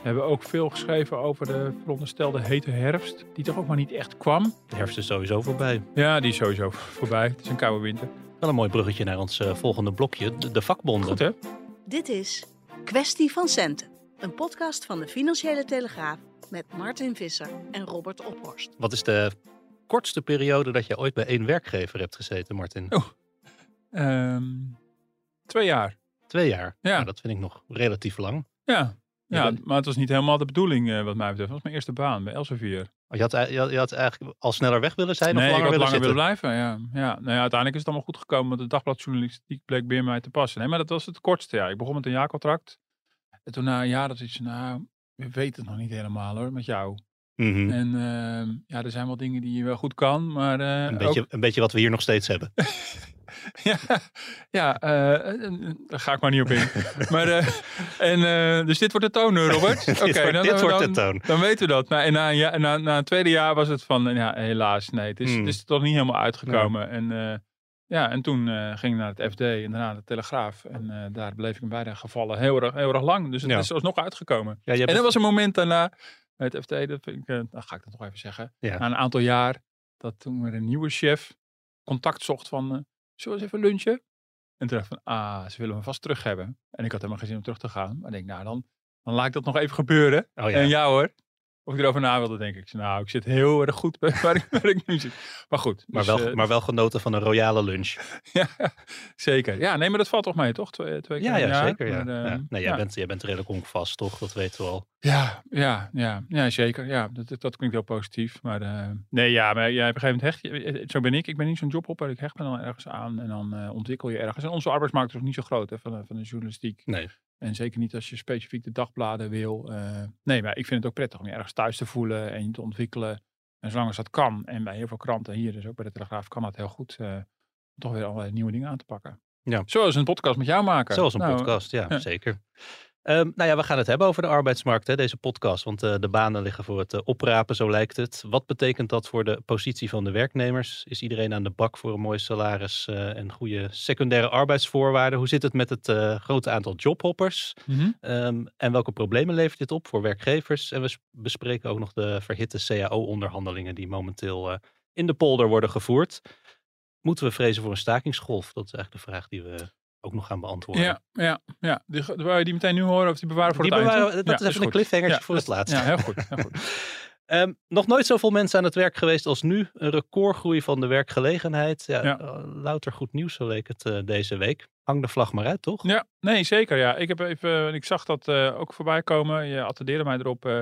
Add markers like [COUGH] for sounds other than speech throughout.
We hebben ook veel geschreven over de veronderstelde hete herfst, die toch ook maar niet echt kwam. De herfst is sowieso voorbij. Ja, die is sowieso voorbij. Het is een koude winter. Wel een mooi bruggetje naar ons eh, volgende blokje, de, de vakbonden. Goed hè? Dit is Kwestie van Centen, een podcast van de Financiële Telegraaf met Martin Visser en Robert Ophorst. Wat is de kortste periode dat je ooit bij één werkgever hebt gezeten, Martin? Oh. Ehm, twee jaar. Twee jaar. Ja. Nou, dat vind ik nog relatief lang. Ja, ja maar het was niet helemaal de bedoeling eh, wat mij betreft. Het was mijn eerste baan bij Elsevier. Oh, Je had, je, had, je had eigenlijk al sneller weg willen zijn of langer willen langer zitten? willen blijven. Ja. Ja. Nou ja, uiteindelijk is het allemaal goed gekomen, want de dagbladjournalistiek bleek bij mij te passen. Nee, maar dat was het kortste jaar. Ik begon met een jaarcontract. En toen na een jaar dat is, nou, we weten het nog niet helemaal hoor, met jou. Mhm. En ehm, ja, er zijn wel dingen die je wel goed kan, maar eh, Een, ook- beetje, een beetje wat we hier nog steeds hebben. [LAUGHS] [LAUGHS] ja, ja eh, eh, daar ga ik maar niet op in. [LAUGHS] maar, eh, en, eh, dus dit wordt de toon, eh, Robert. [LAUGHS] Oké, dit wordt, dan, dit dan, wordt dan, de toon. dan weten we dat. Nou, en na, een jaar- na, na een tweede jaar was het van, ja, helaas, nee, het is, Hmm. het is toch niet helemaal uitgekomen. En, eh, ja, en toen eh, ging ik naar het FD en daarna de Telegraaf. En eh, daar bleef ik in beide gevallen heel erg, heel erg lang. Dus het Ja. is alsnog uitgekomen. Ja, En er was een moment daarna, bij het FD, dat vind ik, eh, ga ik dat nog even zeggen. Ja. Na een aantal jaar, dat toen weer een nieuwe chef contact zocht van, eh, zullen we eens even lunchen? En toen dacht ik van, ah, ze willen me vast terug hebben. En ik had helemaal geen zin om terug te gaan. Maar ik denk, nou, dan, dan laat ik dat nog even gebeuren. Oh ja. En ja hoor, of ik erover na wilde denken. Ik zei, nou, ik zit heel erg goed bij waar ik, waar ik nu zit. Maar goed. maar, dus, wel, eh, maar wel genoten van een royale lunch. [LAUGHS] ja, zeker. Ja, nee, maar dat valt toch mee, toch? Twee, twee keer Ja, ja jaar. zeker. Ja. Maar, eh, ja. Nee, jij, ja. bent, jij bent redelijk honkvast, toch? Dat weten we al. Ja, ja, ja, ja, zeker. Ja, dat, dat- klinkt heel positief. Maar eh, nee, ja, maar ja, op een gegeven moment hecht je, zo ben ik. Ik ben niet zo'n jobhopper. Ik hecht me dan ergens aan en dan eh, ontwikkel je ergens. En onze arbeidsmarkt is ook niet zo groot hè, van, van de journalistiek. Nee. En zeker niet als je specifiek de dagbladen wil. eh, nee, maar ik vind het ook prettig om je ergens thuis te voelen en je te ontwikkelen. En zolang als dat kan, en bij heel veel kranten hier, dus ook bij de Telegraaf, kan dat heel goed. eh, toch weer allerlei nieuwe dingen aan te pakken. Ja. Zoals een podcast met jou maken. Zoals een Nou, podcast, ja, ja. zeker. Ehm, nou ja, we gaan het hebben over de arbeidsmarkt, hè, deze podcast. Want eh, de banen liggen voor het eh, oprapen, zo lijkt het. Wat betekent dat voor de positie van de werknemers? Is iedereen aan de bak voor een mooi salaris eh, en goede secundaire arbeidsvoorwaarden? Hoe zit het met het grote aantal jobhoppers? mhm. Ehm, en welke problemen levert dit op voor werkgevers? En we bespreken ook nog de verhitte CAO-onderhandelingen die momenteel in de polder worden gevoerd. Moeten we vrezen voor een stakingsgolf? Dat is eigenlijk de vraag die we ook nog gaan beantwoorden. Ja, ja, ja. Die, die meteen nu horen of die bewaren voor Die het bewaren- eind? dat is even een cliffhangertje voor het laatst. Ja, heel goed. Heel goed. [LAUGHS] Ehm, nog nooit zoveel mensen aan het werk geweest als nu. Een recordgroei van de werkgelegenheid. Ja, eh, louter goed nieuws, zo leek het eh, deze week. Hang de vlag maar uit, toch? Ja, nee, zeker. Ja. Ik, heb even, ik zag dat eh, ook voorbij komen. Je attendeerde mij erop eh,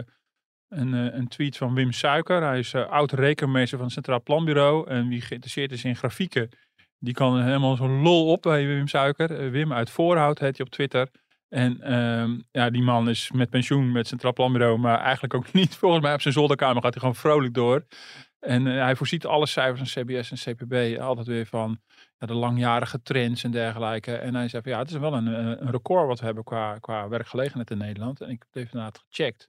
een, eh, een tweet van Wim Suiker. Hij is eh, oud rekenmeester van het Centraal Planbureau. En wie geïnteresseerd is in grafieken, die kan helemaal zo'n lol op bij Wim Suiker. Eh, Wim uit Voorhout heet hij op Twitter. En ehm, ja, die man is met pensioen met het Centraal Planbureau, maar eigenlijk ook [LAUGHS] niet. Volgens mij op zijn zolderkamer gaat hij gewoon vrolijk door. En eh, hij voorziet alle cijfers van CBS en CPB altijd weer van ja, de langjarige trends en dergelijke. En hij zei ja, het is wel een, eh, een record wat we hebben qua, qua werkgelegenheid in Nederland. En ik heb het even inderdaad gecheckt.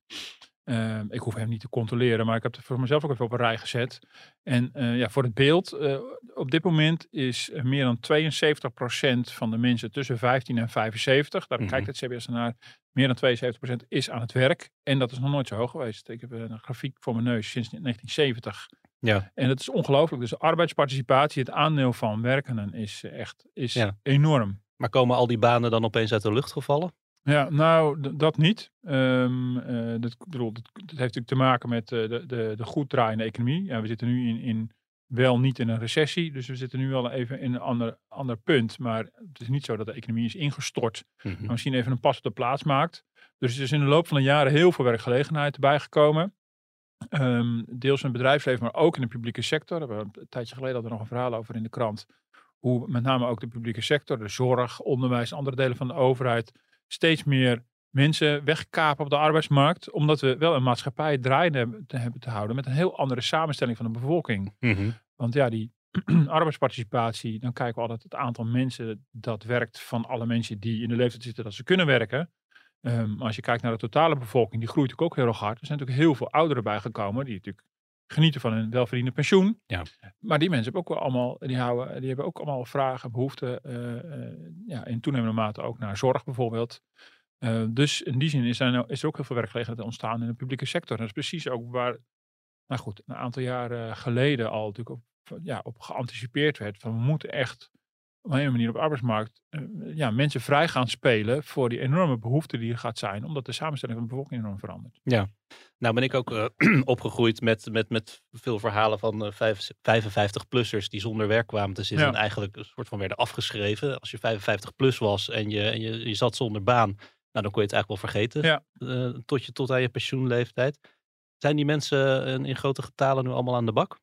Ehm, ik hoef hem niet te controleren, maar ik heb het voor mezelf ook even op een rij gezet. En eh, ja, voor het beeld, eh, op dit moment is eh, meer dan 72% van de mensen tussen 15 en 75, daar Mhm. kijkt het CBS naar, meer dan 72% is aan het werk. En dat is nog nooit zo hoog geweest. Ik heb een grafiek voor mijn neus sinds 1970. Ja. En dat is ongelooflijk. Dus de arbeidsparticipatie, het aandeel van werkenden is echt is Ja. enorm. Maar komen al die banen dan opeens uit de lucht gevallen? Ja, nou, dat niet. Eh, dat, bedoel, dat, dat heeft natuurlijk te maken met eh, de, de, de goed draaiende economie. Ja, we zitten nu in, in wel niet in een recessie, dus we zitten nu wel even in een ander, ander punt. Maar het is niet zo dat de economie is ingestort, maar misschien even een pas op de plaats maakt. Dus er is in de loop van de jaren heel veel werkgelegenheid erbij gekomen. Ehm, deels in het bedrijfsleven, maar ook in de publieke sector. We een tijdje geleden hadden we nog een verhaal over in de krant. Hoe met name ook de publieke sector, de zorg, onderwijs, andere delen van de overheid, steeds meer mensen wegkapen op de arbeidsmarkt. Omdat we wel een maatschappij draaiende hebben te, hebben te houden met een heel andere samenstelling van de bevolking. Mhm. Want ja, die [CLEARS THROAT] arbeidsparticipatie, dan kijken we altijd het aantal mensen dat werkt van alle mensen die in de leeftijd zitten dat ze kunnen werken. Ehm, maar als je kijkt naar de totale bevolking, die groeit natuurlijk ook heel erg hard. Er zijn natuurlijk heel veel ouderen bijgekomen die natuurlijk genieten van een welverdiende pensioen. Ja. Maar die mensen hebben ook wel allemaal, die, houden, die hebben ook allemaal vragen, behoeften, eh, eh, ja, in toenemende mate ook naar zorg bijvoorbeeld. Eh, dus in die zin is er, nou- is er ook heel veel werkgelegenheid ontstaan in de publieke sector. Dat is precies ook waar, nou goed, een aantal jaren geleden al natuurlijk op, ja, op geanticipeerd werd. Van we moeten echt op een manier op de arbeidsmarkt eh, ja, mensen vrij gaan spelen voor die enorme behoefte die er gaat zijn. Omdat de samenstelling van de bevolking enorm verandert. Nou ben ik ook eh, [CLEARS THROAT] opgegroeid met, met, met veel verhalen van eh, 55-plussers die zonder werk kwamen te zitten. Ja. En eigenlijk een soort van werden afgeschreven. Als je 55 plus was en je, en je, je zat zonder baan, nou dan kon je het eigenlijk wel vergeten. Ja. eh, tot, je, tot aan je pensioenleeftijd. Zijn die mensen eh, in grote getalen nu allemaal aan de bak?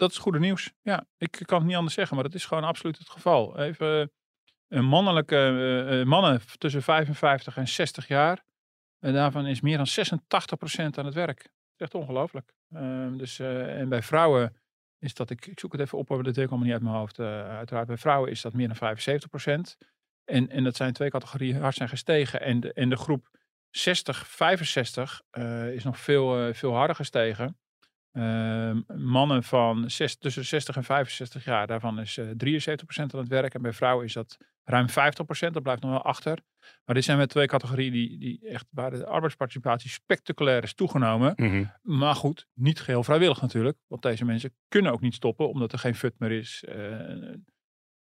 Dat is goede nieuws. Ja, ik kan het niet anders zeggen, maar dat is gewoon absoluut het geval. Even eh, een mannelijke eh, eh, mannen tussen 55 en 60 jaar. En daarvan is meer dan 86% aan het werk. Echt ongelooflijk. Ehm, dus, en bij vrouwen is dat, ik, ik zoek het even op, dat weet ik niet uit mijn hoofd. uiteraard, bij vrouwen is dat meer dan 75%. En, en dat zijn twee categorieën hard zijn gestegen. En de, en de groep 60, 65 eh, is nog veel, veel harder gestegen. Ehm, mannen van zes, tussen 60 en 65 jaar, daarvan is eh 73% aan het werk. En bij vrouwen is dat ruim 50%, dat blijft nog wel achter. Maar dit zijn met twee categorieën die, die echt, waar de arbeidsparticipatie spectaculair is toegenomen. Maar goed, niet geheel vrijwillig natuurlijk. Want deze mensen kunnen ook niet stoppen, omdat er geen fut meer is. Eh,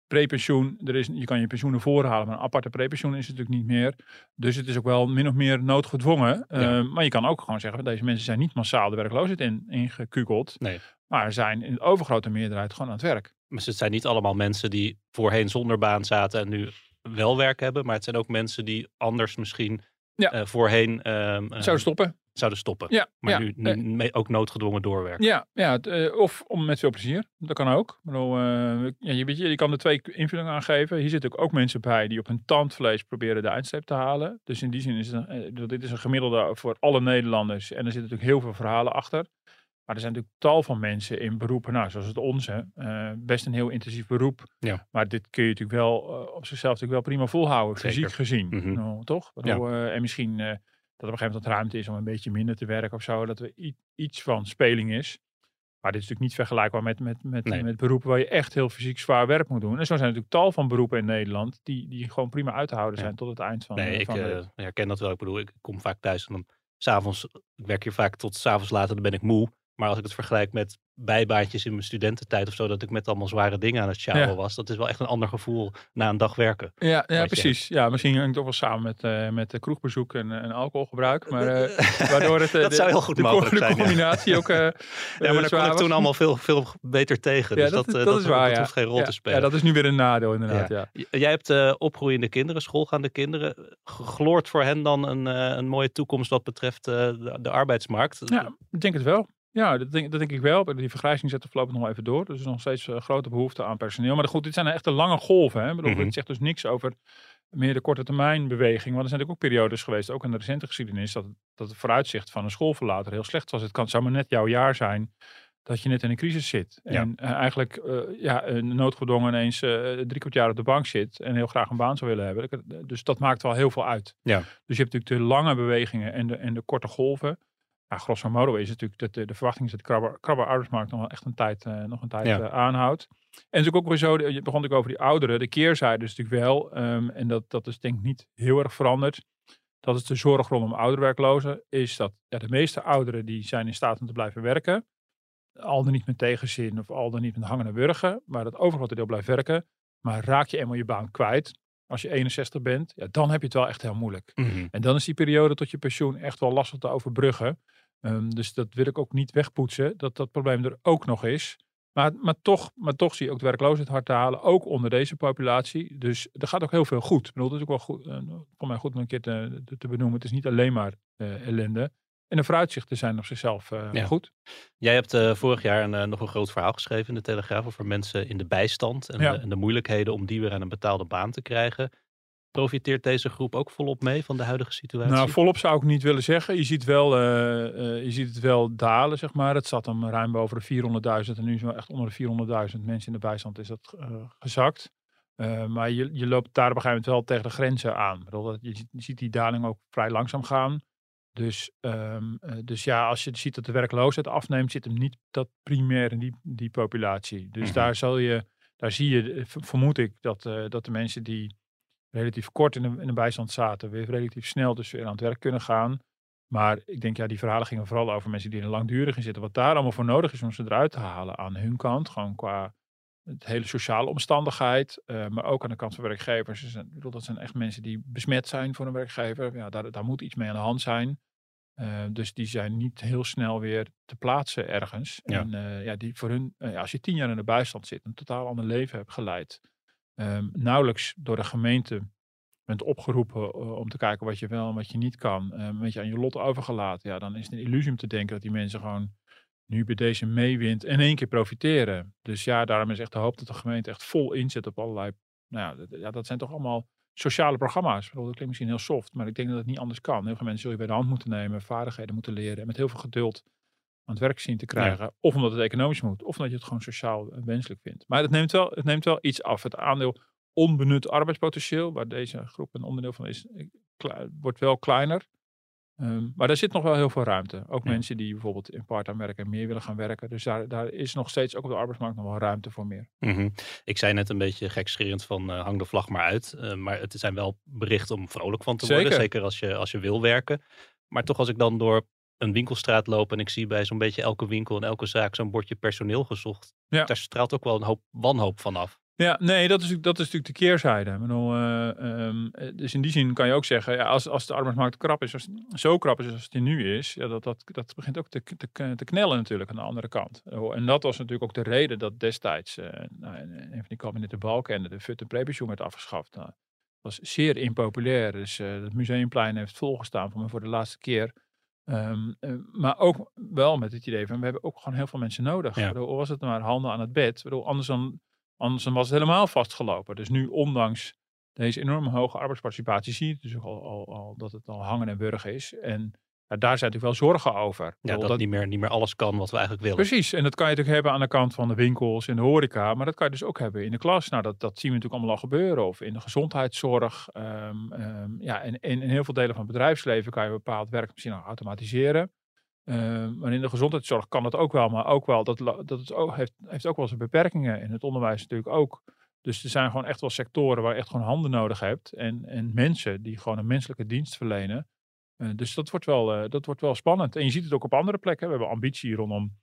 prepensioen, er is, je kan je pensioenen voorhalen, maar een aparte prepensioen is het natuurlijk niet meer. Dus het is ook wel min of meer noodgedwongen. Eh, Ja. maar je kan ook gewoon zeggen, deze mensen zijn niet massaal de werkloosheid in, ingekukeld. Nee. Maar zijn in de overgrote meerderheid gewoon aan het werk. Dus het zijn niet allemaal mensen die voorheen zonder baan zaten en nu wel werk hebben. Maar het zijn ook mensen die anders misschien Ja. eh, voorheen ehm, eh, Zou stoppen? Zouden stoppen. Ja, Maar ja, nu eh, ook noodgedwongen doorwerken. Ja, ja eh, of om met veel plezier. Dat kan ook. Bedoel, eh, ja, je, weet je, je kan er twee invullingen aan geven. Hier zitten ook, ook mensen bij die op hun tandvlees proberen de eindstreep te halen. Dus in die zin is het, dit is een gemiddelde voor alle Nederlanders. En er zitten natuurlijk heel veel verhalen achter. Maar er zijn natuurlijk tal van mensen in beroepen, nou, zoals het onze, best een heel intensief beroep. Ja. Maar dit kun je natuurlijk wel op zichzelf natuurlijk wel prima volhouden, Zeker. fysiek gezien. Nou, toch? En misschien dat op een gegeven moment ruimte is om een beetje minder te werken of zo. Dat er iets van speling is. Maar dit is natuurlijk niet vergelijkbaar met, met, met, Nee. met beroepen waar je echt heel fysiek zwaar werk moet doen. En zo zijn natuurlijk tal van beroepen in Nederland die, die gewoon prima uit te houden Ja. zijn tot het eind van, Nee, eh, ik van de eh, rit. herken dat wel. Ik bedoel, ik kom vaak thuis en dan s'avonds, ik werk hier vaak tot s'avonds later, dan ben ik moe. Maar als ik het vergelijk met bijbaantjes in mijn studententijd of zo, dat ik met allemaal zware dingen aan het sjouwen Ja. was, dat is wel echt een ander gevoel na een dag werken. Ja, ja je precies. Ja, misschien hangt het toch wel samen met, eh met eh, kroegbezoek en, en alcoholgebruik. Maar [LAUGHS] eh, waardoor het, eh, dat de- zou heel goed de, mogelijk de zijn. ja. combinatie ook [LAUGHS] eh Ja, maar daar kon ik toen allemaal veel, veel beter tegen. Ja, dus dat, dat, is- eh, dat is waar, dat hoeft geen rol te spelen. Ja, dat is nu weer een nadeel inderdaad, ja. Jij hebt eh, opgroeiende kinderen, schoolgaande kinderen. Gloort voor hen dan een, eh, een mooie toekomst wat betreft eh, de, de arbeidsmarkt? Ja, ik denk het wel. Ja, dat denk, dat denk ik wel. Die vergrijzing zet er voorlopig nog even door. Dus er is nog steeds eh, grote behoefte aan personeel. Maar goed, dit zijn echt de lange golven. Hè? Ik bedoel, Mhm. Het zegt dus niks over meer de korte termijn beweging. Want er zijn natuurlijk ook periodes geweest, ook in de recente geschiedenis, dat, dat het vooruitzicht van een schoolverlater heel slecht was. Het kan, het zou maar net jouw jaar zijn dat je net in een crisis zit. En eh, eigenlijk eh, ja, noodgedwongen ineens drie kwart jaar op de bank zit en heel graag een baan zou willen hebben. Dus dat maakt wel heel veel uit. Ja. Dus je hebt natuurlijk de lange bewegingen en de, en de korte golven. Ja, grosso modo is het natuurlijk dat de, de verwachting is dat de krabber, krabber arbeidsmarkt nog wel echt een tijd, eh, nog een tijd Ja. eh, aanhoudt. En natuurlijk ook weer zo, je begon natuurlijk over die ouderen. De keerzijde is natuurlijk wel, ehm, en dat, dat is denk ik niet heel erg veranderd. Dat is de zorg rondom ouderwerklozen. Is dat ja, de meeste ouderen die zijn in staat om te blijven werken. Al dan niet met tegenzin of al dan niet met hangende wurgen. Maar dat overgrote deel blijft werken. Maar raak je eenmaal je baan kwijt. Als je 61 bent, ja, dan heb je het wel echt heel moeilijk. Mhm. En dan is die periode tot je pensioen echt wel lastig te overbruggen. Ehm, dus dat wil ik ook niet wegpoetsen, dat dat probleem er ook nog is. Maar, maar, toch, maar toch zie je ook de werkloosheid hard te halen, ook onder deze populatie. Dus er gaat ook heel veel goed. Ik bedoel, dat is ook wel goed, eh, voor mij goed om een keer te, te, te benoemen. Het is niet alleen maar eh, ellende. En de vooruitzichten zijn op zichzelf eh, Ja. goed. Jij hebt eh, vorig jaar een, eh, nog een groot verhaal geschreven in de Telegraaf over mensen in de bijstand en, Ja. de, en de moeilijkheden om die weer aan een betaalde baan te krijgen. Profiteert deze groep ook volop mee van de huidige situatie? Nou, volop zou ik niet willen zeggen. Je ziet, wel, je ziet het wel dalen, zeg maar. Het zat hem ruim boven de 400.000 en nu is het wel echt onder de 400.000 mensen in de bijstand is dat gezakt. Maar je, je loopt daar op een gegeven moment wel tegen de grenzen aan. Bedoel, je ziet die daling ook vrij langzaam gaan. Dus, ehm, eh, dus ja, als je ziet dat de werkloosheid afneemt, zit hem niet dat primair in die, die populatie. Dus Mhm. daar, zal je, daar zie je, eh, vermoed ik, dat, eh, dat de mensen die relatief kort in de, in de bijstand zaten, weer relatief snel dus weer aan het werk kunnen gaan. Maar ik denk, ja, die verhalen gingen vooral over mensen die er langdurig in zitten. Wat daar allemaal voor nodig is om ze eruit te halen aan hun kant. Gewoon qua het hele sociale omstandigheid. maar ook aan de kant van werkgevers. Dus, ik bedoel, dat zijn echt mensen die besmet zijn voor een werkgever. Ja, daar, daar moet iets mee aan de hand zijn. Eh, dus die zijn niet heel snel weer te plaatsen ergens. Ja. En eh, ja, die voor hun, eh, ja, als je tien jaar in de bijstand zit, een totaal ander leven hebt geleid. ehm, nauwelijks door de gemeente bent opgeroepen om te kijken wat je wel en wat je niet kan. een beetje aan je lot overgelaten. Ja, dan is het een illusie om te denken dat die mensen gewoon nu bij deze meewind in één keer profiteren. Dus ja, daarom is echt de hoop dat de gemeente echt vol inzet op allerlei. Nou ja, dat zijn toch allemaal sociale programma's. Dat klinkt misschien heel soft, maar ik denk dat het niet anders kan. Heel veel mensen zul je bij de hand moeten nemen, vaardigheden moeten leren en met heel veel geduld aan het werk zien te krijgen. Of omdat het economisch moet, of omdat je het gewoon sociaal eh, wenselijk vindt. Maar het neemt wel, het neemt wel iets af. Het aandeel onbenut arbeidspotentieel, waar deze groep een onderdeel van is, eh, wordt wel kleiner. Ehm, maar daar zit nog wel heel veel ruimte. Ook Ja. mensen die bijvoorbeeld in part-time werken meer willen gaan werken. Dus daar, daar is nog steeds ook op de arbeidsmarkt nog wel ruimte voor meer. Mhm. Ik zei net een beetje gekscherend van eh, hang de vlag maar uit. Eh, maar het zijn wel berichten om vrolijk van te worden. Zeker. Als je, als je wil werken. Maar toch als ik dan door een winkelstraat loop en ik zie bij zo'n beetje elke winkel en elke zaak zo'n bordje personeel gezocht. Ja. Daar straalt ook wel een hoop wanhoop vanaf. Ja, nee, dat is, dat is natuurlijk de keerzijde. Ik bedoel, eh, ehm, eh, dus in die zin kan je ook zeggen, ja, als, als de arbeidsmarkt krap is, als, zo krap is als het nu is, ja, dat, dat, dat begint ook te, te, te knellen natuurlijk aan de andere kant. Oh, En dat was natuurlijk ook de reden dat destijds eh, nou, een van die kabinetten Balkenende de fut- en prepensioen werd afgeschaft. Nou, dat was zeer impopulair. Dus het museumplein heeft volgestaan voor me voor de laatste keer. Ehm, eh, maar ook wel met het idee van, we hebben ook gewoon heel veel mensen nodig. Ja. Bedoel, was het maar handen aan het bed. Bedoel, anders dan Anders dan was het helemaal vastgelopen. Dus nu, ondanks deze enorm hoge arbeidsparticipatie, zie je dus ook al, al, al dat het al hangen en wurgen is. En ja, daar zijn natuurlijk wel zorgen over. Ja, bedoel, dat, niet, meer, niet meer alles kan wat we eigenlijk willen. Precies, en dat kan je natuurlijk hebben aan de kant van de winkels en de horeca, maar dat kan je dus ook hebben in de klas. Nou, dat, dat zien we natuurlijk allemaal al gebeuren. Of in de gezondheidszorg. ehm, ehm, ja, en, en in heel veel delen van het bedrijfsleven kan je bepaald werk misschien nog automatiseren. Ehm, maar in de gezondheidszorg kan dat ook wel, maar ook wel, dat, dat het ook, heeft, heeft ook wel zijn beperkingen. In het onderwijs natuurlijk ook. Dus er zijn gewoon echt wel sectoren waar je echt gewoon handen nodig hebt. En, en mensen die gewoon een menselijke dienst verlenen. Eh, dus dat wordt, wel, eh, dat wordt wel spannend. En je ziet het ook op andere plekken. We hebben ambitie rondom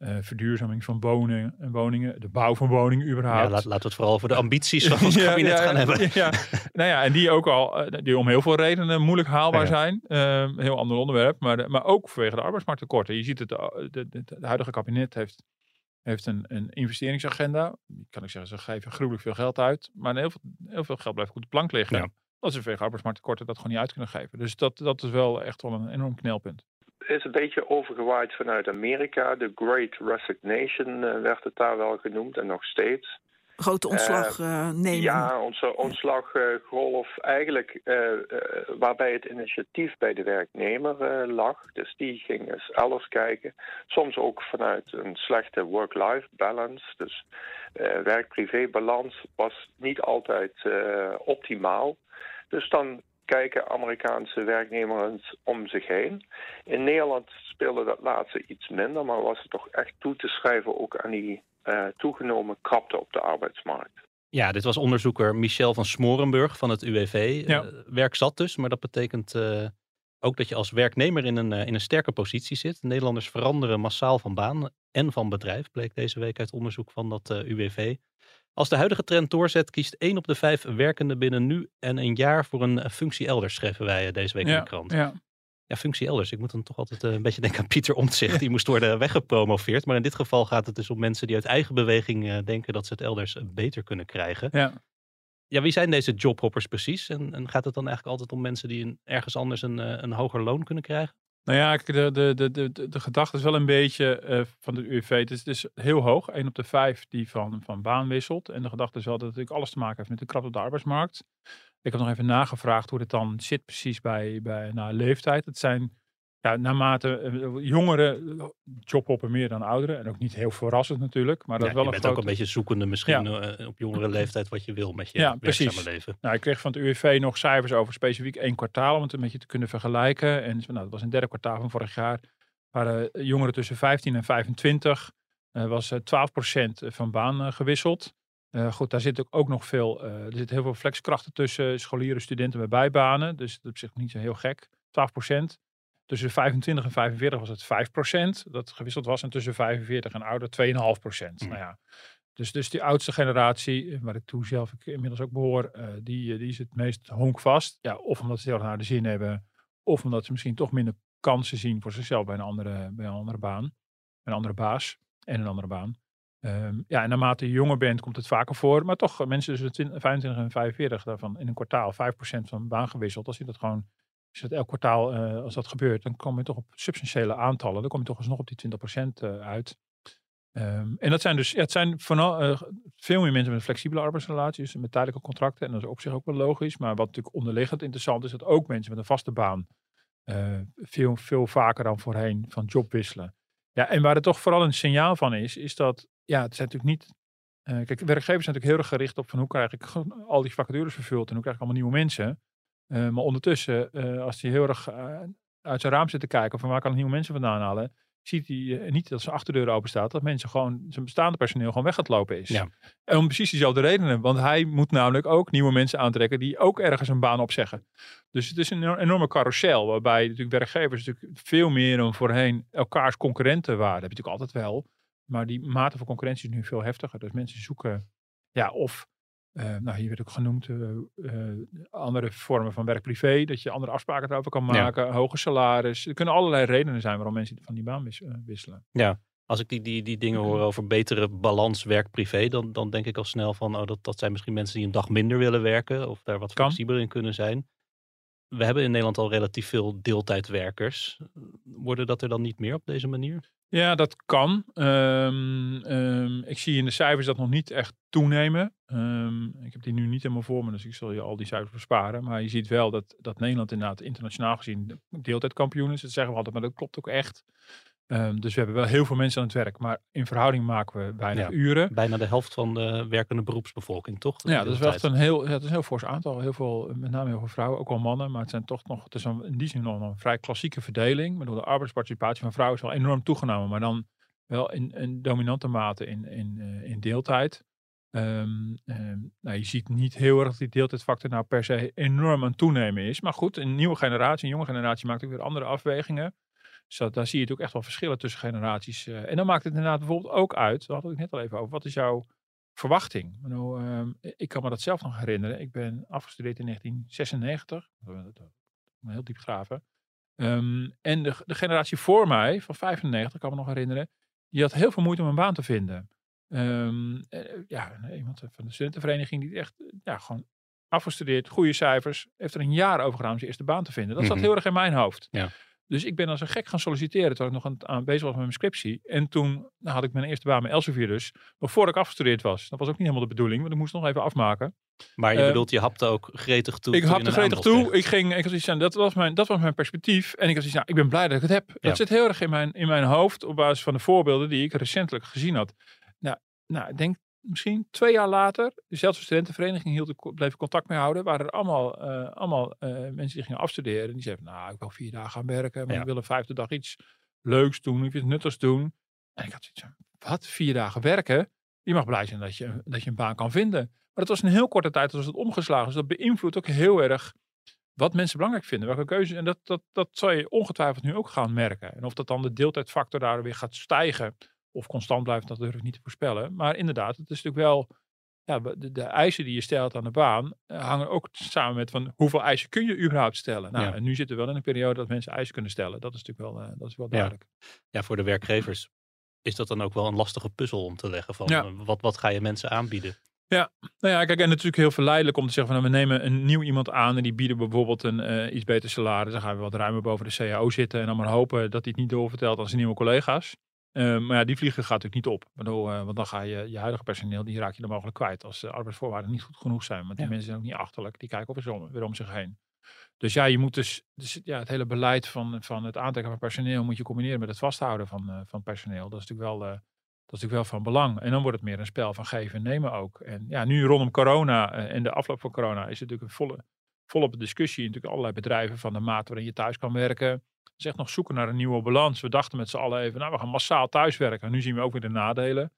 eh, verduurzaming van woningen, en woningen, de bouw van woningen Ja, überhaupt. laat, laten we het vooral over de ambities van [LAUGHS] ons Ja, kabinet ja, gaan hebben. [LAUGHS] Ja, nou ja, en die ook al, eh, die om heel veel redenen moeilijk haalbaar Ja. zijn. Een heel ander onderwerp, maar, de- maar ook vanwege de arbeidsmarkttekorten. Je ziet het, eh, de, de, de huidige kabinet heeft, heeft een, een investeringsagenda. Kan ik zeggen, ze geven gruwelijk veel geld uit, maar heel veel, heel veel geld blijft op de plank liggen. Ja. Dat ze vanwege arbeidsmarkttekorten dat gewoon niet uit kunnen geven. Dus dat, dat is wel echt wel een enorm knelpunt. Is een beetje overgewaaid vanuit Amerika. De Great Resignation eh, werd het daar wel genoemd en nog steeds. Grote ontslag eh, nemen. Ja, onze ontslaggolf eigenlijk eh, eh, waarbij het initiatief bij de werknemer eh, lag. Dus die ging eens elders kijken. Soms ook vanuit een slechte work-life balance. Dus eh werk-privé-balans was niet altijd eh, optimaal. Dus dan kijken Amerikaanse werknemers om zich heen. In Nederland speelde dat laatste iets minder, maar was het toch echt toe te schrijven ook aan die eh, toegenomen krapte op de arbeidsmarkt. Ja, dit was onderzoeker Michel van Smorenburg van het UWV. Ja. Eh, werk zat dus, maar dat betekent eh, ook dat je als werknemer in een, in een sterke positie zit. Nederlanders veranderen massaal van baan en van bedrijf, bleek deze week uit onderzoek van dat eh, UWV. Als de huidige trend doorzet, kiest 1 op de 5 werkenden binnen nu en een jaar voor een functie elders, schreven wij deze week in de krant. Ja. Ja, functie elders. Ik moet dan toch altijd een beetje denken aan Pieter Omtzigt. Die moest worden weggepromoveerd. Maar in dit geval gaat het dus om mensen die uit eigen beweging denken dat ze het elders beter kunnen krijgen. Ja. Ja, wie zijn deze jobhoppers precies? En, en gaat het dan eigenlijk altijd om mensen die een, ergens anders een, een hoger loon kunnen krijgen? Nou ja, de, de, de, de, de gedachte is wel een beetje uh, van de UWV. Het is, het is heel hoog, 1 op de 5 die van, van baan wisselt. En de gedachte is wel dat het natuurlijk alles te maken heeft met de krapte op de arbeidsmarkt. Ik heb nog even nagevraagd hoe het dan zit precies bij, bij leeftijd. Het zijn ja, naarmate uh, jongeren jobhoppen meer dan ouderen. En ook niet heel verrassend natuurlijk. Maar dat ja, wel je een bent groot... ook een beetje zoekende misschien ja. uh, op jongere leeftijd wat je wil met je ja, precies. leven. Nou, ik kreeg van het UWV nog cijfers over specifiek één kwartaal. Om het een beetje te kunnen vergelijken. En nou, dat was een derde kwartaal van vorig jaar. Waren jongeren tussen 15 en 25. Uh, was 12% van baan gewisseld. Uh, goed, daar zit ook nog veel, uh, er zit heel veel flexkrachten tussen, scholieren, studenten met bijbanen. Dus dat is op zich niet zo heel gek. 12%. Tussen 25 en 45 was het 5% dat gewisseld was. En tussen 45 en ouder 2,5%. Mm. Nou ja, dus, dus die oudste generatie, waar ik toe zelf ik inmiddels ook behoor, uh, die, die is het meest honkvast. Ja, of omdat ze heel naar de zin hebben, of omdat ze misschien toch minder kansen zien voor zichzelf bij een andere, bij een andere baan. Een andere baas en een andere baan. Um, ja, en naarmate je jonger bent, komt het vaker voor. Maar toch, mensen tussen 20, 25 en 45, daarvan in een kwartaal 5% van baan gewisseld. Als je dat gewoon, als dat elk kwartaal, uh, als dat gebeurt, dan kom je toch op substantiële aantallen. Dan kom je toch alsnog op die 20% uh, uit. Um, en dat zijn dus, het zijn vooral uh, veel meer mensen met flexibele arbeidsrelaties, met tijdelijke contracten. En dat is op zich ook wel logisch. Maar wat natuurlijk onderliggend interessant is, dat ook mensen met een vaste baan veel, veel vaker dan voorheen van job wisselen. Ja, en waar het toch vooral een signaal van is, is dat ja, het zijn natuurlijk niet. Kijk, werkgevers zijn natuurlijk heel erg gericht op van hoe krijg ik al die vacatures vervuld en hoe krijg ik allemaal nieuwe mensen. Uh, maar ondertussen, uh, als hij heel erg uit zijn raam zit te kijken van waar kan ik nieuwe mensen vandaan halen, ziet hij niet dat zijn achterdeur open staat, dat mensen gewoon, zijn bestaande personeel gewoon weg gaat lopen is. Ja. En om precies diezelfde redenen, want hij moet namelijk ook nieuwe mensen aantrekken die ook ergens een baan opzeggen. Dus het is een enorme carousel, waarbij natuurlijk werkgevers natuurlijk veel meer dan voorheen elkaars concurrenten waren. Dat heb je natuurlijk altijd wel. Maar die mate van concurrentie is nu veel heftiger. Dus mensen zoeken, ja, of, uh, nou hier werd ook genoemd, uh, uh, andere vormen van werk-privé. Dat je andere afspraken erover kan maken, ja. hoger salaris. Er kunnen allerlei redenen zijn waarom mensen van die baan wis wisselen. Ja, als ik die, die, die dingen hoor over betere balans werk-privé, dan, dan denk ik al snel van, oh, dat, dat zijn misschien mensen die een dag minder willen werken. Of daar wat flexibeler in kunnen zijn. We hebben in Nederland al relatief veel deeltijdwerkers. Worden dat er dan niet meer op deze manier? Ja, dat kan. Um, um, ik zie in de cijfers dat nog niet echt toenemen. Um, ik heb die nu niet helemaal voor me, dus ik zal je al die cijfers besparen. Maar je ziet wel dat, dat Nederland inderdaad internationaal gezien deeltijdkampioen is. Dat zeggen we altijd, maar dat klopt ook echt. Dus we hebben wel heel veel mensen aan het werk, maar in verhouding maken we ja, uren. Bijna de helft van de werkende beroepsbevolking, toch? Ja, dat is wel echt een heel, dat is een heel fors aantal. Heel veel, met name heel veel vrouwen, ook wel mannen. Maar het zijn toch nog, het is een, in die zin nog een vrij klassieke verdeling. Maar de arbeidsparticipatie van vrouwen is wel enorm toegenomen. Maar dan wel in, in dominante mate in, in, uh, in deeltijd. Um, um, nou, je ziet niet heel erg dat die deeltijdfactor nou per se enorm aan het toenemen is. Maar goed, een nieuwe generatie, een jonge generatie maakt ook weer andere afwegingen. Dus dat, daar zie je ook echt wel verschillen tussen generaties. Uh, en dan maakt het inderdaad bijvoorbeeld ook uit, daar had ik net al even over, wat is jouw verwachting? Nou, um, ik kan me dat zelf nog herinneren. Ik ben afgestudeerd in 1996. Heel diep graven. Um, en de, de, generatie voor mij, van 95, kan me nog herinneren, die had heel veel moeite om een baan te vinden. Um, uh, ja, iemand van de studentenvereniging die echt ja, gewoon afgestudeerd, goede cijfers, heeft er een jaar over gedaan om zijn eerste baan te vinden. Dat zat Mhm. heel erg in mijn hoofd. Ja. Dus ik ben als een gek gaan solliciteren terwijl ik nog aan, aan bezig was met mijn scriptie. En toen nou, had ik mijn eerste baan bij Elsevier dus, nog voordat ik afgestudeerd was. Dat was ook niet helemaal de bedoeling, want ik moest nog even afmaken. Maar je Eh, bedoelt, je hapte ook gretig toe. ik hapte gretig toe. kreeg. Ik ging, ik had iets aan, dat was mijn, dat was mijn perspectief. En ik had iets aan, ik ben blij dat ik het heb. Dat Ja. zit heel erg in mijn, in mijn hoofd op basis van de voorbeelden die ik recentelijk gezien had. Nou, nou ik denk misschien twee jaar later, dezelfde studentenvereniging hield bleef contact mee houden. Waren er allemaal, eh, allemaal eh, mensen die gingen afstuderen. En die zeiden, nou, ik wil vier dagen gaan werken. Maar Ja. ik wil een vijfde dag iets leuks doen, iets nuttigs doen. En ik had zoiets van, wat, vier dagen werken? Je mag blij zijn dat je, dat je een baan kan vinden. Maar dat was een heel korte tijd, was het omgeslagen. Dus dat beïnvloedt ook heel erg wat mensen belangrijk vinden. Welke keuzes. En dat, dat, dat zal je ongetwijfeld nu ook gaan merken. En of dat dan de deeltijdfactor daar weer gaat stijgen of constant blijft, dat durf ik niet te voorspellen. Maar inderdaad, het is natuurlijk wel ja, de, de, eisen die je stelt aan de baan hangen ook samen met van hoeveel eisen kun je überhaupt stellen. Nou, en nu zitten we wel in een periode dat mensen eisen kunnen stellen. Dat is natuurlijk wel, dat is wel duidelijk. Ja. ja. voor de werkgevers is dat dan ook wel een lastige puzzel om te leggen van wat, wat ga je mensen aanbieden? Ja, nou ja, kijk, en natuurlijk heel verleidelijk om te zeggen van nou, we nemen een nieuw iemand aan en die bieden bijvoorbeeld een uh, iets beter salaris. Dan gaan we wat ruimer boven de CAO zitten en dan maar hopen dat hij het niet doorvertelt aan zijn nieuwe collega's. Uh, maar ja, die vliegen gaat natuurlijk niet op. Uh, want dan ga je je huidige personeel, die raak je dan mogelijk kwijt als de arbeidsvoorwaarden niet goed genoeg zijn. Want die mensen zijn ook niet achterlijk, die kijken op om, weer om zich heen. Dus ja, je moet dus, dus, ja, het hele beleid van, van het aantrekken van personeel moet je combineren met het vasthouden van, van personeel. Dat is natuurlijk wel dat is natuurlijk wel van belang. En dan wordt het meer een spel van geven en nemen ook. En ja, nu rondom corona en de afloop van corona is het natuurlijk een volle, volop discussie. Natuurlijk allerlei bedrijven van de maat waarin je thuis kan werken. Zeg nog zoeken naar een nieuwe balans. We dachten met z'n allen even, nou we gaan massaal thuiswerken. En nu zien we ook weer de nadelen.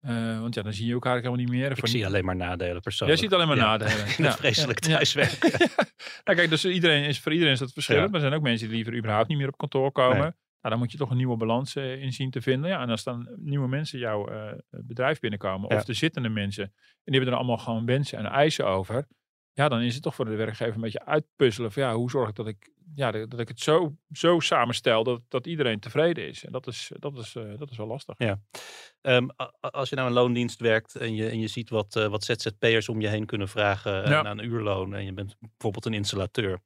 Uh, want ja, dan zie je elkaar helemaal niet meer. Ik zie alleen maar nadelen persoonlijk. Jij ziet alleen maar nadelen. [LAUGHS] ja. vreselijk thuiswerken. [LAUGHS] nou, kijk, dus iedereen is, voor iedereen is dat verschillend. Maar er zijn ook mensen die liever überhaupt niet meer op kantoor komen. Nou, dan moet je toch een nieuwe balans uh, in zien te vinden. Ja, en als dan nieuwe mensen jouw uh, bedrijf binnenkomen, of de zittende mensen, en die hebben er allemaal gewoon wensen en eisen over. Ja, dan is het toch voor de werkgever een beetje uitpuzzelen van ja, hoe zorg ik dat ik, ja, dat ik het zo, zo samenstel dat, dat iedereen tevreden is. En dat is, dat is, uh, dat is wel lastig. Ja. Um, als je nou een loondienst werkt en je, en je ziet wat, wat ZZP'ers om je heen kunnen vragen ja. naar een uurloon en je bent bijvoorbeeld een installateur.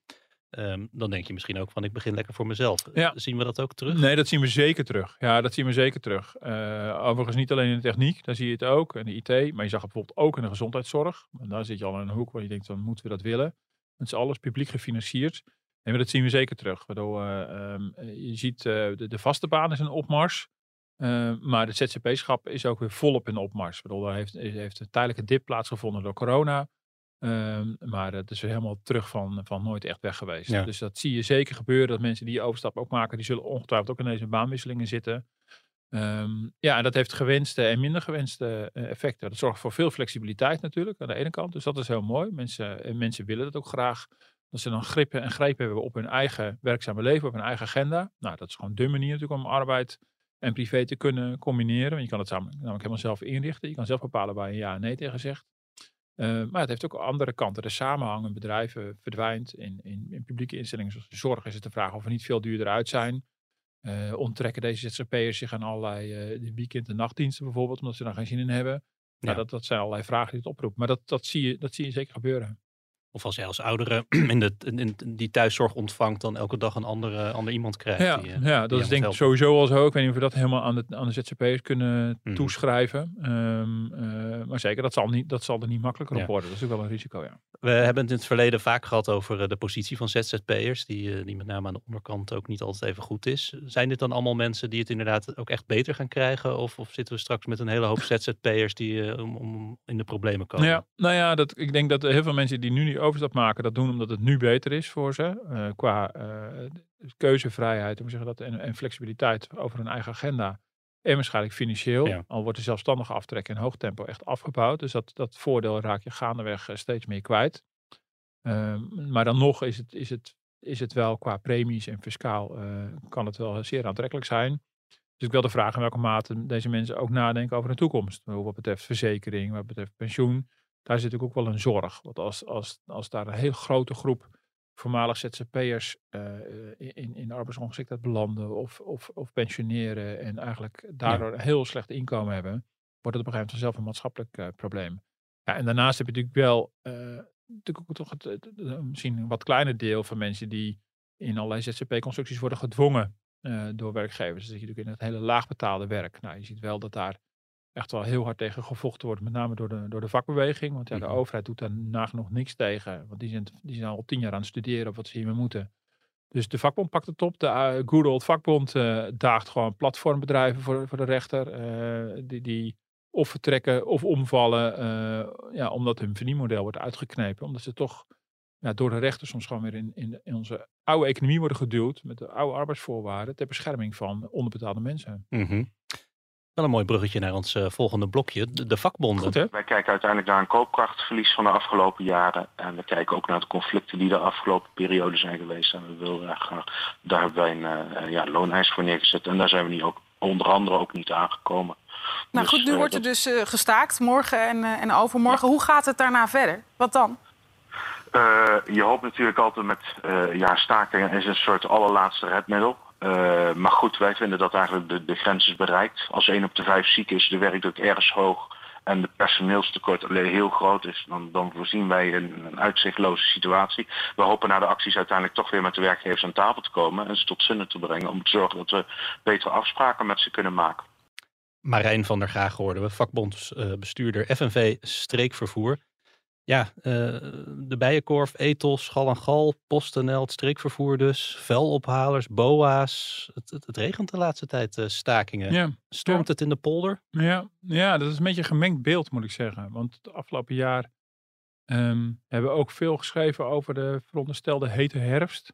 Um, dan denk je misschien ook van ik begin lekker voor mezelf. Ja. Zien we dat ook terug? Nee, dat zien we zeker terug. Ja, dat zien we zeker terug. Uh, overigens niet alleen in de techniek, daar zie je het ook. En de IT, maar je zag het bijvoorbeeld ook in de gezondheidszorg. En daar zit je al in een hoek waar je denkt, dan moeten we dat willen. Het is alles publiek gefinancierd. En dat zien we zeker terug. Waardoor uh, um, je ziet uh, de, de, vaste baan is een opmars. maar de ZZP-schap is ook weer volop in opmars. Waardoor er heeft, heeft een tijdelijke dip plaatsgevonden door corona. Um, maar het is weer helemaal terug van, van nooit echt weg geweest. Dus dat zie je zeker gebeuren. Dat mensen die overstap ook maken, die zullen ongetwijfeld ook in deze baanwisselingen zitten. Um, ja, en dat heeft gewenste en minder gewenste effecten. Dat zorgt voor veel flexibiliteit natuurlijk aan de ene kant. Dus dat is heel mooi. Mensen, en mensen willen dat ook graag. Dat ze dan grippen en greep hebben op hun eigen werkzame leven, op hun eigen agenda. Nou, dat is gewoon de manier natuurlijk om arbeid en privé te kunnen combineren. Want je kan het samen, namelijk helemaal zelf inrichten. Je kan zelf bepalen waar je ja en nee tegen zegt. Uh, maar het heeft ook andere kanten. De samenhang in bedrijven verdwijnt. In, in, in, publieke instellingen zoals de zorg is het de vraag of we niet veel duurder uit zijn. Uh, onttrekken deze ZZP'ers zich aan allerlei uh, weekend- en nachtdiensten bijvoorbeeld, omdat ze daar geen zin in hebben. Nou, ja. Nou, dat, dat zijn allerlei vragen die het oproepen. Maar dat, dat, zie je, dat zie je zeker gebeuren. Of als jij als oudere [CLEARS THROAT] in, de, in die thuiszorg ontvangt, dan elke dag een andere, ander iemand krijgt. Ja, die, ja dat is denk ik sowieso al zo. Ik weet niet of we dat helemaal aan de, aan de ZZP'ers kunnen mm. toeschrijven. Um, uh, maar zeker, dat zal, niet, dat zal er niet makkelijker op worden. Dat is ook wel een risico, ja. We hebben het in het verleden vaak gehad over de positie van ZZP'ers. Die, die met name aan de onderkant ook niet altijd even goed is. Zijn dit dan allemaal mensen die het inderdaad ook echt beter gaan krijgen? Of, of zitten we straks met een hele hoop [LAUGHS] ZZP'ers die uh, om, om in de problemen komen? Ja, nou ja, dat, ik denk dat heel veel mensen die nu overstap maken, dat doen omdat het nu beter is voor ze. Uh, qua uh, keuzevrijheid hoe zeggen dat, en, en, flexibiliteit over hun eigen agenda. En waarschijnlijk financieel. Al wordt de zelfstandige aftrek in hoog tempo echt afgebouwd. Dus dat, dat voordeel raak je gaandeweg uh, steeds meer kwijt. Ehm, maar dan nog is het, is, het, is het wel qua premies en fiscaal kan het wel zeer aantrekkelijk zijn. Dus ik wil de vraag in welke mate deze mensen ook nadenken over de toekomst. Wat betreft verzekering, wat betreft pensioen daar zit natuurlijk ook wel een zorg. Want als, als, als daar een heel grote groep voormalig ZZP'ers uh, in, in de arbeidsongeschiktheid belanden of, of, of pensioneren en eigenlijk daardoor een heel slecht inkomen hebben, wordt het op een gegeven moment vanzelf een maatschappelijk uh, probleem. Ja, en daarnaast heb je natuurlijk wel uh, natuurlijk ook toch het, het, misschien een wat kleiner deel van mensen die in allerlei ZZP-constructies worden gedwongen door werkgevers. Dus dat je natuurlijk in het hele laagbetaalde werk. Nou, je ziet wel dat daar echt wel heel hard tegen gevochten wordt. Met name door de, door de vakbeweging. Want ja, de mhm. overheid doet daar nagenoeg niks tegen. Want die zijn, die zijn al tien jaar aan het studeren op wat ze hiermee moeten. Dus de vakbond pakt het op. De uh, good old vakbond uh, daagt gewoon platformbedrijven voor, voor de rechter. Uh, die, die of vertrekken of omvallen. ja, omdat hun verdienmodel wordt uitgeknepen. Omdat ze toch ja, door de rechter soms gewoon weer in, in, in, onze oude economie worden geduwd. Met de oude arbeidsvoorwaarden. Ter bescherming van onderbetaalde mensen. Mm wel een mooi bruggetje naar ons uh, volgende blokje, de, de vakbonden. Goed? Wij kijken uiteindelijk naar een koopkrachtverlies van de afgelopen jaren. En we kijken ook naar de conflicten die de afgelopen periode zijn geweest. En we willen graag, daar hebben wij een uh, ja, looneis voor neergezet. En daar zijn we niet ook, onder andere ook niet aangekomen. Nou Dus, goed, nu eh, wordt er dus eh, gestaakt, morgen en, eh, en overmorgen. Hoe gaat het daarna verder? Wat dan? Eh, je hoopt natuurlijk altijd met eh ja, stakingen is een soort allerlaatste redmiddel. Eh, maar goed, wij vinden dat eigenlijk de, de grens is bereikt. Als 1 op de 5 ziek is, de werkdruk ergens hoog en de personeelstekort alleen heel groot is, dan, dan voorzien wij een, een uitzichtloze situatie. We hopen na de acties uiteindelijk toch weer met de werkgevers aan tafel te komen en ze tot zinnen te brengen om te zorgen dat we betere afspraken met ze kunnen maken. Marijn van der Graag hoorden we, vakbondsbestuurder FNV Streekvervoer. Ja, eh, de Bijenkorf, Ethos, Gal en Gal, PostNL, het streekvervoer dus, velophalers, boa's. Het, het, het regent de laatste tijd eh, stakingen. Ja, Stormt het in de polder? ja, ja, dat is een beetje een gemengd beeld, moet ik zeggen. Want het afgelopen jaar ehm, hebben we ook veel geschreven over de veronderstelde hete herfst.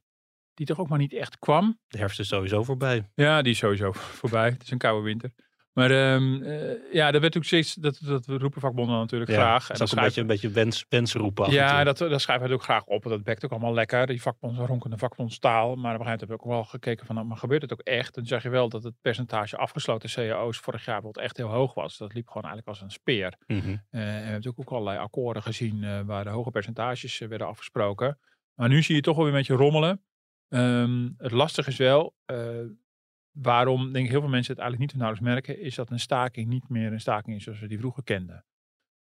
Die toch ook maar niet echt kwam. De herfst is sowieso voorbij. Ja, die is sowieso [LAUGHS] voorbij. Het is een koude winter. Maar ehm, eh, ja, dat werd ook steeds, dat, dat roepen vakbonden natuurlijk Ja, graag. En is een beetje, een beetje wens, roepen Ja, dat, dat schrijven we ook graag op. Dat bekt ook allemaal lekker. Die vakbond, ronkende vakbondstaal. Maar op een gegeven moment hebben we ook wel gekeken van, nou, maar gebeurt het ook echt? Dan zag je wel dat het percentage afgesloten cao's vorig jaar bijvoorbeeld echt heel hoog was. Dat liep gewoon eigenlijk als een speer. Mhm. Eh, en we hebben natuurlijk ook allerlei akkoorden gezien eh, waar de hoge percentages werden afgesproken. Maar nu zie je toch wel weer een beetje rommelen. Ehm, het lastige is wel, waarom denk ik heel veel mensen het eigenlijk niet of nauwelijks merken, is dat een staking niet meer een staking is zoals we die vroeger kenden.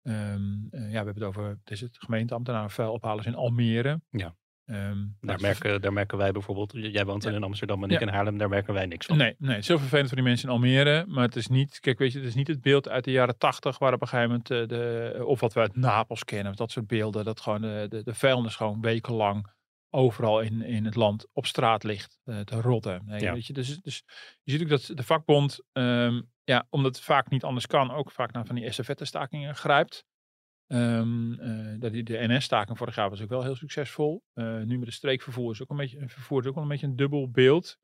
Ehm, eh, ja, we hebben het over, het is het gemeenteambtenaren vuilophalers in Almere. Ja. Ehm, Daar, merken, daar merken wij bijvoorbeeld, jij woont Ja. in Amsterdam en ik Ja. in Haarlem, daar merken wij niks van. Nee, nee, het is heel vervelend voor die mensen in Almere. Maar het is niet, kijk, weet je, het is niet het beeld uit de jaren tachtig, waar op een gegeven moment, eh, de, of wat we uit Napels kennen, of dat soort beelden, dat gewoon de, de, de vuilnis gewoon wekenlang overal in, in het land op straat ligt eh, te rotten. Nee, Ja. weet je, dus, dus je ziet ook dat de vakbond, ehm, ja, omdat het vaak niet anders kan, ook vaak naar van die estafette-stakingen grijpt. Dat die, de NS-staking vorig jaar was ook wel heel succesvol. Eh, nu met de streekvervoer is ook een beetje, vervoer is ook wel een beetje een dubbel beeld.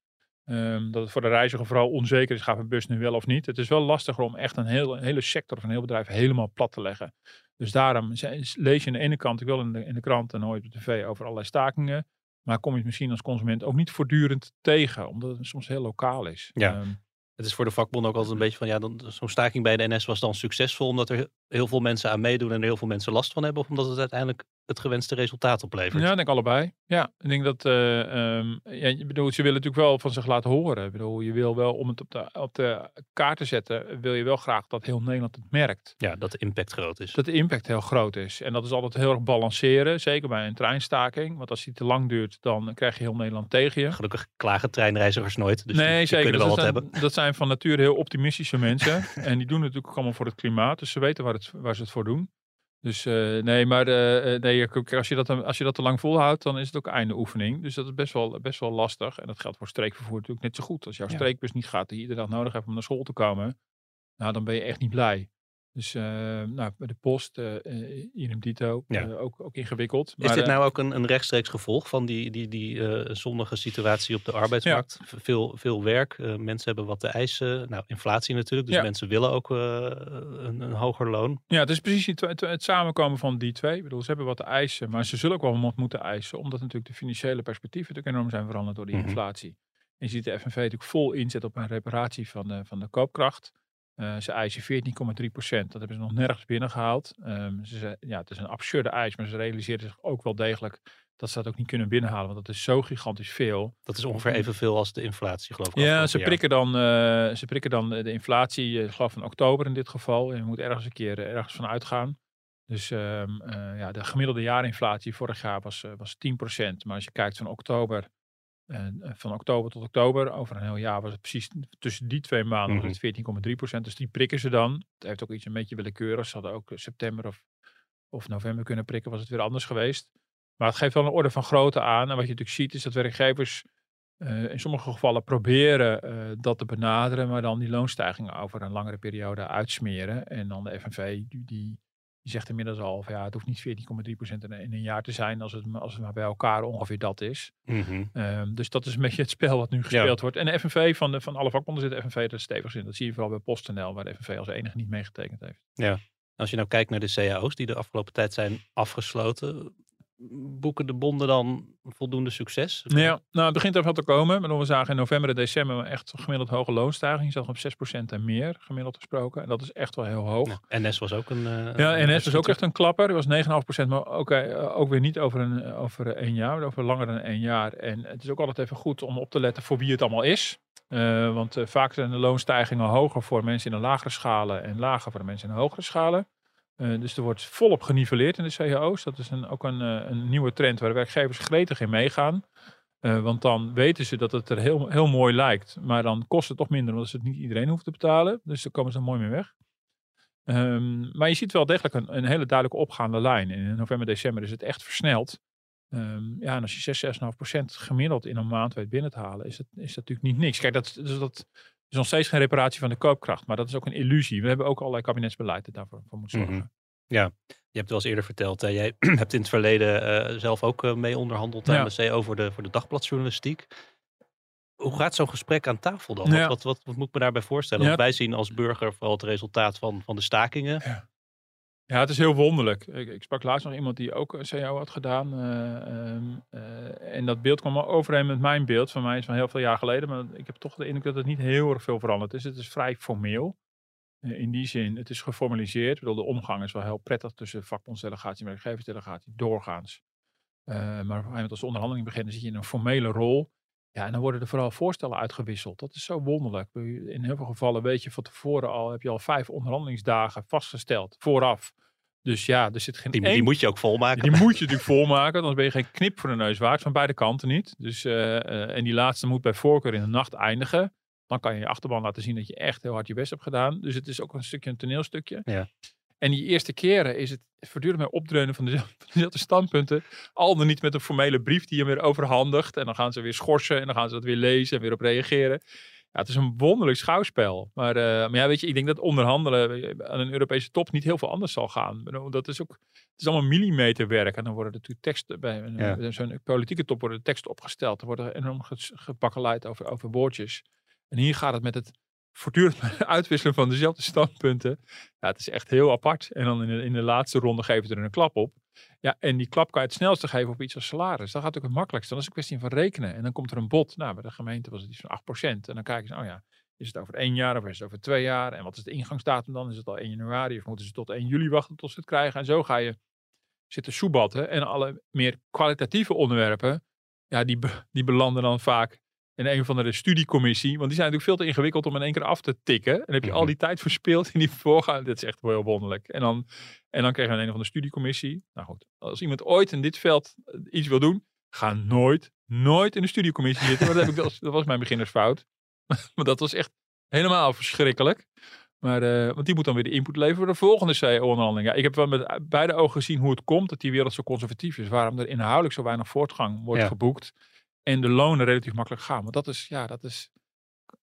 Ehm, dat het voor de reiziger vooral onzeker is, gaat een bus nu wel of niet. Het is wel lastiger om echt een hele, een hele sector of een heel bedrijf helemaal plat te leggen. Dus daarom lees je aan de ene kant, ik wil in de, in de krant en hoor je op de tv over allerlei stakingen. Maar kom je het misschien als consument ook niet voortdurend tegen, omdat het soms heel lokaal is. Ja. Ehm, Het is voor de vakbond ook altijd een beetje van, ja, dan- zo'n staking bij de NS was dan succesvol omdat er heel veel mensen aan meedoen en er heel veel mensen last van hebben, of omdat het uiteindelijk het gewenste resultaat oplevert. Ja, ik denk allebei. Ja, ik denk dat, eh, ehm, ja, je bedoelt, ze willen natuurlijk wel van zich laten horen. Ik bedoel, je wil wel, om het op de, op de kaart te zetten, wil je wel graag dat heel Nederland het merkt. Ja, dat de impact groot is. Dat de impact heel groot is. En dat is altijd heel erg balanceren, zeker bij een treinstaking. Want als die te lang duurt, dan krijg je heel Nederland tegen je. Gelukkig klagen treinreizigers nooit, dus nee, die, zeker. kunnen wel dat, wat zijn, hebben. dat zijn van nature heel optimistische mensen. [LAUGHS] en die doen natuurlijk ook allemaal voor het klimaat. Dus ze weten waar, het, waar ze het voor doen. Dus eh, nee, maar eh, nee, als, je dat, als je dat te lang volhoudt, dan is het ook einde oefening. Dus dat is best wel, best wel lastig. En dat geldt voor streekvervoer natuurlijk net zo goed. Als jouw Ja. streekbus niet gaat, die je iedere dag nodig hebt om naar school te komen, nou, dan ben je echt niet blij. Dus eh, nou, bij de post, eh eh, idem dito, Ja. ook, ook ingewikkeld. Is Maar, dit eh, nou ook een, een rechtstreeks gevolg van die, die, die zondige situatie op de arbeidsmarkt? Veel, veel werk, mensen hebben wat te eisen. Nou, inflatie natuurlijk, dus Ja. mensen willen ook een, een hoger loon. Ja, het is precies het, het, het samenkomen van die twee. Ik bedoel, ze hebben wat te eisen, maar ze zullen ook wel wat moeten eisen. Omdat natuurlijk de financiële perspectieven natuurlijk enorm zijn veranderd door die Mhm. inflatie. En je ziet de FNV natuurlijk vol inzet op een reparatie van de, van de koopkracht. Eh, ze eisen 14,3 procent. Dat hebben ze nog nergens binnengehaald. Ehm, ze, ja, het is een absurde eis, maar ze realiseren zich ook wel degelijk dat ze dat ook niet kunnen binnenhalen. Want dat is zo gigantisch veel. Dat is ongeveer evenveel als de inflatie, geloof ik. Ja, ze prikken, dan, eh, ze prikken dan de inflatie, eh, ik geloof van oktober in dit geval. Je moet ergens een keer ergens van uitgaan. Dus ehm, eh, ja, de gemiddelde jaarinflatie vorig jaar was, was 10%. Maar als je kijkt van oktober, eh, van oktober tot oktober, over een heel jaar was het precies tussen die twee maanden was het 14,3%. Dus die prikken ze dan. Het heeft ook iets een beetje willekeurig. Ze hadden ook september of, of november kunnen prikken, was het weer anders geweest. Maar het geeft wel een orde van grootte aan. En wat je natuurlijk ziet is dat werkgevers eh, in sommige gevallen proberen eh, dat te benaderen, maar dan die loonstijgingen over een langere periode uitsmeren. En dan de FNV, die, die, die zegt inmiddels al, van, ja, het hoeft niet 14,3% in, een- in een jaar te zijn als het, maar- als het maar bij elkaar ongeveer dat is. Mhm. Ehm, dus dat is een beetje het spel wat nu gespeeld wordt. En de FNV, van, de, van alle vakbonden zit de FNV er stevig in. Dat zie je vooral bij PostNL, waar de FNV als enige niet meegetekend heeft. Als je nou kijkt naar de cao's die de afgelopen tijd zijn afgesloten. Boeken de bonden dan voldoende succes? Ja, nou het begint er wel te komen. Maar we zagen in november en december echt gemiddeld hoge loonstijging. Je zag op 6% en meer gemiddeld gesproken. En dat is echt wel heel hoog. Ja, NS was ook een... Uh, ja, NS was ook echt een klapper. Die was 9,5%, maar ook, uh, ook weer niet over een, over één jaar, over langer dan één jaar. En het is ook altijd even goed om op te letten voor wie het allemaal is. Uh, want vaak zijn de loonstijgingen hoger voor mensen in de lagere schalen en lager voor de mensen in de hogere schalen. Uh, dus er wordt volop geniveleerd in de CAO's. Dat is een, ook een, uh, een, nieuwe trend waar werkgevers gretig in meegaan. Uh, want dan weten ze dat het er heel, heel mooi lijkt. Maar dan kost het toch minder, omdat ze het niet iedereen hoeft te betalen. Dus daar komen ze mooi mee weg. Um, maar je ziet wel degelijk een, een, hele duidelijke opgaande lijn. In november, december is het echt versneld. Um, ja, en als je 6, 6,5% gemiddeld in een maand weet binnen te halen, is, het, is dat natuurlijk niet niks. Kijk, dat, dus dat is nog steeds geen reparatie van de koopkracht, maar dat is ook een illusie. We hebben ook allerlei kabinetsbeleid dat daarvoor voor moet zorgen. Mm -hmm. Ja, je hebt wel eens eerder verteld, jij [CLEARS THROAT] hebt in het verleden uh, zelf ook uh, mee onderhandeld aan de C over de, voor de dagbladjournalistiek. Hoe gaat zo'n gesprek aan tafel dan? Ja. Wat, wat, wat, wat, moet ik me daarbij voorstellen? Ja. Want wij zien als burger vooral het resultaat van, van de stakingen. Ja. Het is heel wonderlijk. Ik, ik, sprak laatst nog iemand die ook een CAO had gedaan. Uh, uh, en dat beeld kwam overeen met mijn beeld. Van mij is van heel veel jaar geleden. Maar ik heb toch de indruk dat het niet heel erg veel veranderd is. Het is vrij formeel. Uh, in die zin, het is geformaliseerd. Bedoel, de omgang is wel heel prettig tussen vakbondsdelegatie en werkgeversdelegatie. Doorgaans. maar op een moment als de onderhandeling begint, dan zit je in een formele rol. Ja, en dan worden er vooral voorstellen uitgewisseld. Dat is zo wonderlijk. In heel veel gevallen weet je van tevoren al, heb je al vijf onderhandelingsdagen vastgesteld, vooraf. Dus ja, er zit geen die, die moet je ook volmaken. Die moet je natuurlijk volmaken, anders ben je geen knip voor de neus waard, van beide kanten niet. Dus, uh, uh, en die laatste moet bij voorkeur in de nacht eindigen. Dan kan je je achterban laten zien dat je echt heel hard je best hebt gedaan. Dus het is ook een stukje een toneelstukje. Ja. En die eerste keren is het voortdurend met opdreunen van dezelfde, dezelfde standpunten. Al dan niet met een formele brief die je weer overhandigt. En dan gaan ze weer schorsen en dan gaan ze dat weer lezen en weer op reageren. Ja, het is een wonderlijk schouwspel. Maar, uh, maar ja, weet je, ik denk dat onderhandelen aan een Europese top niet heel veel anders zal gaan. Dat is ook, het is allemaal millimeterwerk. En dan worden er natuurlijk teksten bij een, ja. zo'n politieke top worden teksten opgesteld. Er worden enorm gebakkeleid over, over woordjes. En hier gaat het met het voortdurend [LAUGHS] uitwisselen van dezelfde standpunten. Ja, het is echt heel apart. En dan in de, in de laatste ronde geven ze er een klap op. Ja, en die klap kan je het snelste geven op iets als salaris. Dat gaat ook het makkelijkst. Dan is het een kwestie van rekenen. En dan komt er een bod. Nou, bij de gemeente was het iets van 8%. En dan kijken ze, oh ja, is het over één jaar of is het over twee jaar? En wat is de ingangsdatum dan? Is het al 1 januari of moeten ze tot 1 juli wachten tot ze het krijgen? En zo ga je zitten soebatten. En alle meer kwalitatieve onderwerpen, ja, die, die belanden dan vaak in een van de studiecommissie. Want die zijn natuurlijk veel te ingewikkeld om in één keer af te tikken. En dan heb je al die tijd verspild in die voorgaan. Dit is echt wel heel wonderlijk. En dan, en dan krijg je een van de studiecommissie. Nou goed, als iemand ooit in dit veld iets wil doen, ga nooit, nooit in de studiecommissie zitten. Want dat, heb ik, dat, dat was mijn beginnersfout. [LAUGHS] maar dat was echt helemaal verschrikkelijk. Maar, uh, want die moet dan weer de input leveren voor de volgende CEO-onderhandeling. Ja, ik heb wel met beide ogen gezien hoe het komt dat die wereld zo conservatief is. Waarom er inhoudelijk zo weinig voortgang wordt ja. geboekt en de lonen relatief makkelijk gaan. Want dat is, ja, dat is,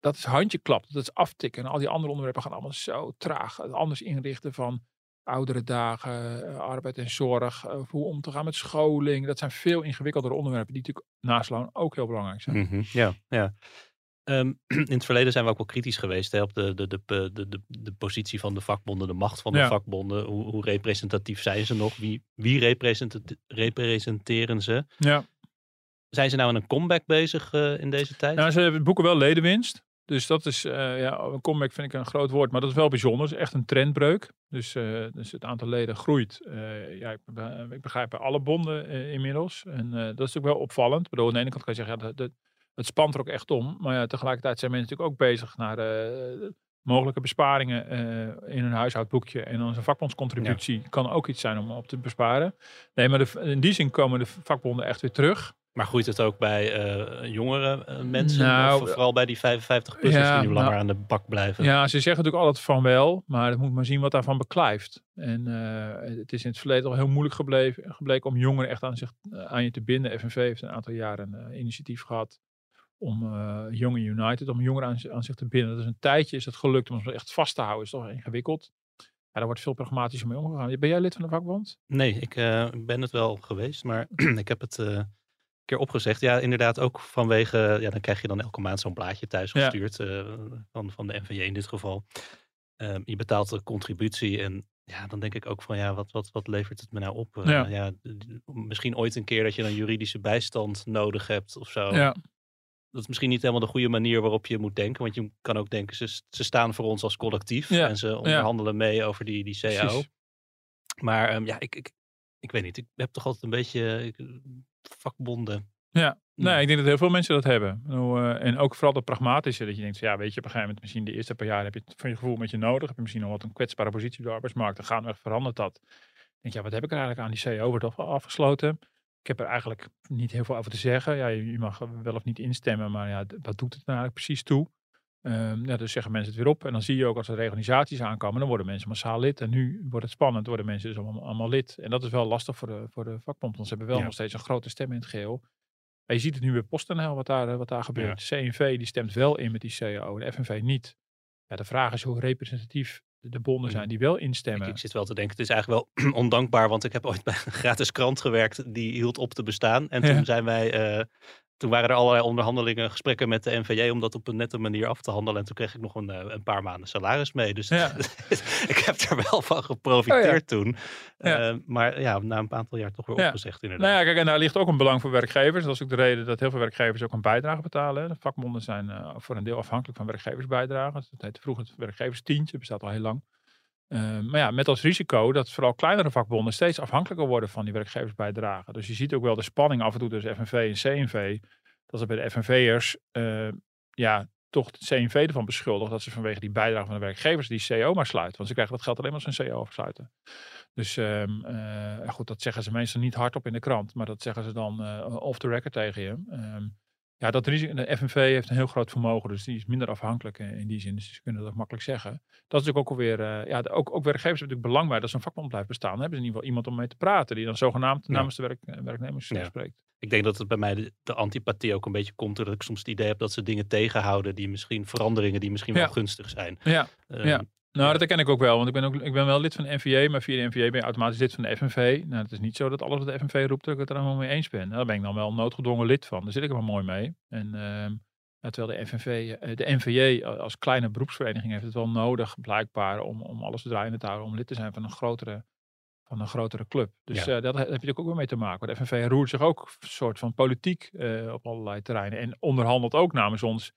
dat is handjeklap, dat is aftikken. En al die andere onderwerpen gaan allemaal zo traag. Anders inrichten van oudere dagen, arbeid en zorg, hoe om te gaan met scholing. Dat zijn veel ingewikkeldere onderwerpen die natuurlijk naast loon ook heel belangrijk zijn. Mm -hmm. Ja, ja. Um, [CLEARS THROAT] in het verleden zijn we ook wel kritisch geweest hè, op de, de, de, de, de, de positie van de vakbonden, de macht van de ja. vakbonden. Hoe, hoe, representatief zijn ze nog? Wie, wie representeren ze? Ja. Zijn ze nou aan een comeback bezig uh, in deze tijd? Nou, ze boeken wel ledenwinst. Dus dat is, uh, ja, een comeback vind ik een groot woord, maar dat is wel bijzonder. Het is echt een trendbreuk. Dus, uh, dus het aantal leden groeit. ja, ik, ik, begrijp bij alle bonden inmiddels. En dat is ook wel opvallend. Ik bedoel, aan de ene kant kan je zeggen, ja, dat, dat, het spant er ook echt om. Maar ja, tegelijkertijd zijn mensen natuurlijk ook bezig naar mogelijke besparingen in hun huishoudboekje. En dan een vakbondscontributie ja. kan ook iets zijn om op te besparen. Nee, maar de, in die zin komen de vakbonden echt weer terug. Maar groeit het ook bij uh, jongere uh, mensen? Nou, of vooral bij die 55-plussers ja, die nu langer nou, aan de bak blijven? Ja, ze zeggen natuurlijk altijd van wel. Maar het moet maar zien wat daarvan beklijft. En uh, het is in het verleden al heel moeilijk gebleven, gebleken om jongeren echt aan, zich, aan je te binden. FNV heeft een aantal jaren een initiatief gehad om Jonge United, om jongeren aan, aan, zich te binden. Dat is een tijdje is het gelukt om ze echt vast te houden. is toch ingewikkeld. Ja, daar wordt veel pragmatischer mee omgegaan. Ben jij lid van de vakbond? Nee, ik ben het wel geweest. Maar [CLEARS THROAT] ik heb het keer opgezegd. Ja, inderdaad ook vanwege, ja, dan krijg je dan elke maand zo'n plaatje thuis gestuurd. Ja. Uh, van, van de NVJ in dit geval. Uh, je betaalt de contributie en ja, dan denk ik ook van ja, wat, wat, wat levert het me nou op? Eh, Ja. misschien ooit een keer dat je dan juridische bijstand nodig hebt of zo. Ja, Dat is misschien niet helemaal de goede manier waarop je moet denken. Want je kan ook denken, ze, ze staan voor ons als collectief. Ja, En ze onderhandelen mee over die, die CAO. precies. Maar ehm, ja, ik, ik, ik weet niet. Ik heb toch altijd een beetje ik, vakbonden. Ja, nee, Hmm. ik denk dat heel veel mensen dat hebben. Ik eh, en ook vooral dat pragmatische, dat je denkt, ja, weet je, op een gegeven moment, misschien de eerste paar jaar heb je het van je gevoel met je nodig. Heb je misschien nog wat een kwetsbare positie op de arbeidsmarkt. Dan gaandeweg verandert dat. Dan denk je, ja, wat heb ik er eigenlijk aan? Die CEO wordt al afgesloten. Ik heb er eigenlijk niet heel veel over te zeggen. Ja, je, mag wel of niet instemmen, maar ja, wat doet het nou eigenlijk precies toe? Ehm, ja, dus zeggen mensen het weer op. En dan zie je ook als er reorganisaties aankomen, dan worden mensen massaal lid. En nu wordt het spannend, worden mensen dus allemaal, allemaal lid. En dat is wel lastig voor de, voor de vakbond, want ze hebben wel Ja. nog steeds een grote stem in het geheel. En je ziet het nu bij PostNL wat daar, eh, wat daar gebeurt. CNV die stemt wel in met die CAO en FNV niet. Ja, de vraag is hoe representatief de, de bonden zijn die wel Ik, instemmen. ik zit wel te denken, het is eigenlijk wel [CLEARS THROAT] ondankbaar. Want ik heb ooit bij een gratis krant gewerkt. Die hield op te bestaan. En Ja. toen zijn wij... eh, toen waren er allerlei onderhandelingen, gesprekken met de NVJ om dat op een nette manier af te handelen. En toen kreeg ik nog een, eh, een paar maanden salaris mee. Dus Ja. [LAUGHS] ik heb er wel van geprofiteerd toen. Ja. Eh, maar ja, na een aantal jaar toch weer opgezegd inderdaad. Nou ja, kijk, en daar ligt ook een belang voor werkgevers. Dat is ook de reden dat heel veel werkgevers ook een bijdrage betalen. De vakbonden zijn eh, voor een deel afhankelijk van werkgeversbijdragen. Dat heette vroeger het werkgeverstientje, bestaat al heel lang. Eh, maar ja, met als risico dat vooral kleinere vakbonden steeds afhankelijker worden van die werkgeversbijdragen. Dus je ziet ook wel de spanning af en toe tussen FNV en CNV. Dat er bij de FNV'ers eh, ja, toch het CNV ervan beschuldigt dat ze vanwege die bijdrage van de werkgevers die CO maar sluiten. Want ze krijgen dat geld alleen maar als ze een CO afsluiten. Dus ehm, eh, goed, dat zeggen ze meestal niet hardop in de krant, maar dat zeggen ze dan eh, off the record tegen je. Ehm, ja, dat risico, de FNV heeft een heel groot vermogen, dus die is minder afhankelijk in, die zin. Dus ze kunnen dat makkelijk zeggen. Dat is natuurlijk ook alweer, eh, ja, ook, ook werkgevers hebben natuurlijk belang bij dat zo'n vakbond blijft bestaan. Dan hebben ze in ieder geval iemand om mee te praten, die dan zogenaamd Ja. namens de werk, eh, werknemers eh, Ja. spreekt. Ik denk dat het bij mij de, de antipathie ook een beetje komt. Doordat ik soms het idee heb dat ze dingen tegenhouden. Die misschien veranderingen die misschien Ja. wel gunstig zijn. Ja, Ehm, Ja. Nou, dat herken ik ook wel, want ik ben, ook, ik ben wel lid van de NVA, maar via de NVA ben je automatisch lid van de FNV. Nou, het is niet zo dat alles wat de FNV roept, dat ik het er allemaal mee eens ben. Nou, Daar ben ik dan wel noodgedwongen lid van. Daar zit ik er wel mooi mee. En ehm, ja, terwijl de FNV, eh, de NVJ als kleine beroepsvereniging heeft het wel nodig, blijkbaar, om, om alles draaiende te houden, om lid te zijn van een grotere, van een grotere club. Dus Ja. eh, dat heb je natuurlijk ook weer mee te maken. De FNV roert zich ook een soort van politiek eh, op allerlei terreinen en onderhandelt ook namens ons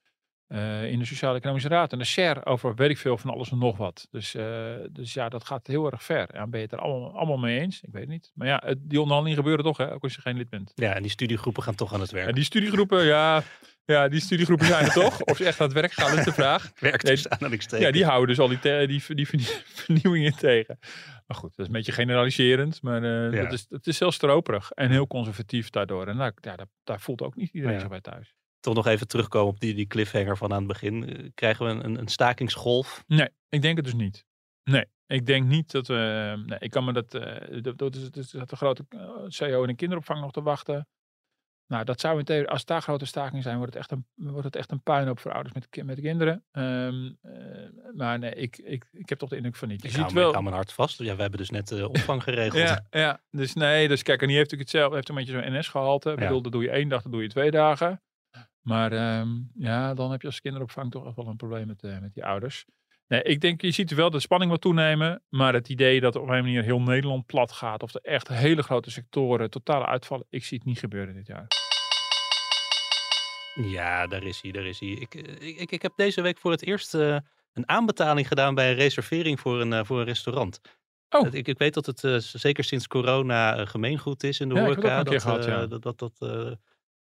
eh, in de Sociaal-Economische Raad en de SHARE over weet ik veel van alles en nog wat. Dus, eh, dus ja, dat gaat heel erg ver. Ja, ben je het er allemaal, allemaal mee eens? Ik weet het niet. Maar ja, het- die onderhandelingen gebeuren toch, hè, ook als je geen lid bent. ja, en die studiegroepen gaan toch aan het werk. En die studiegroepen, ja, ja, die studiegroepen zijn er toch? Of ze echt aan het werk gaan, is de vraag. [LAUGHS] Werk Nee, tussen aanhalingstekens. Ja, die houden dus al die, te- die, die vernie- [LAUGHS] vernieuwingen tegen. Maar goed, dat is een beetje generaliserend. Maar eh, Ja. dat is, het is heel stroperig en heel conservatief daardoor. En daar, ja, daar, daar voelt ook niet iedereen Ja. zich bij thuis. Toch nog even terugkomen op die, die cliffhanger van aan het begin. Eh, Krijgen we een, een, een stakingsgolf? Nee, ik denk het dus niet. Nee, ik denk niet dat we. Nee, ik kan me dat. eh dat, dat is, dat is dat de grote eh, CEO in de kinderopvang nog te wachten. Nou, dat zou in theorie, als daar grote stakingen zijn, wordt het echt een, wordt het echt een puinhoop voor ouders met, met kinderen. Ehm, eh, maar nee, ik, ik, ik heb toch de indruk van niet. Je Ik ziet hou, wel. ik hou mijn hart vast. Ja, we hebben dus net de opvang [LAUGHS] geregeld. Ja, ja, dus nee, dus kijk, en die heeft natuurlijk hetzelfde, heeft een beetje zo'n NS-gehalte. Ik Ja. bedoel, dat doe je één dag, dat doe je twee dagen. Maar ehm, ja, dan heb je als kinderopvang toch echt wel een probleem met, eh, met die ouders. Nee, ik denk, je ziet wel de spanning wat toenemen. Maar het idee dat op een manier heel Nederland plat gaat. Of er echt hele grote sectoren totaal uitvallen. Ik zie het niet gebeuren dit jaar. Ja, daar is hij, daar is hij. Ik, eh, ik, ik, heb deze week voor het eerst eh, een aanbetaling gedaan bij een reservering voor een, voor een restaurant. Oh. Ik, ik weet dat het zeker sinds corona gemeengoed is in de Ja, horeca. een keer dat, gehad, eh, ja. dat, dat, dat,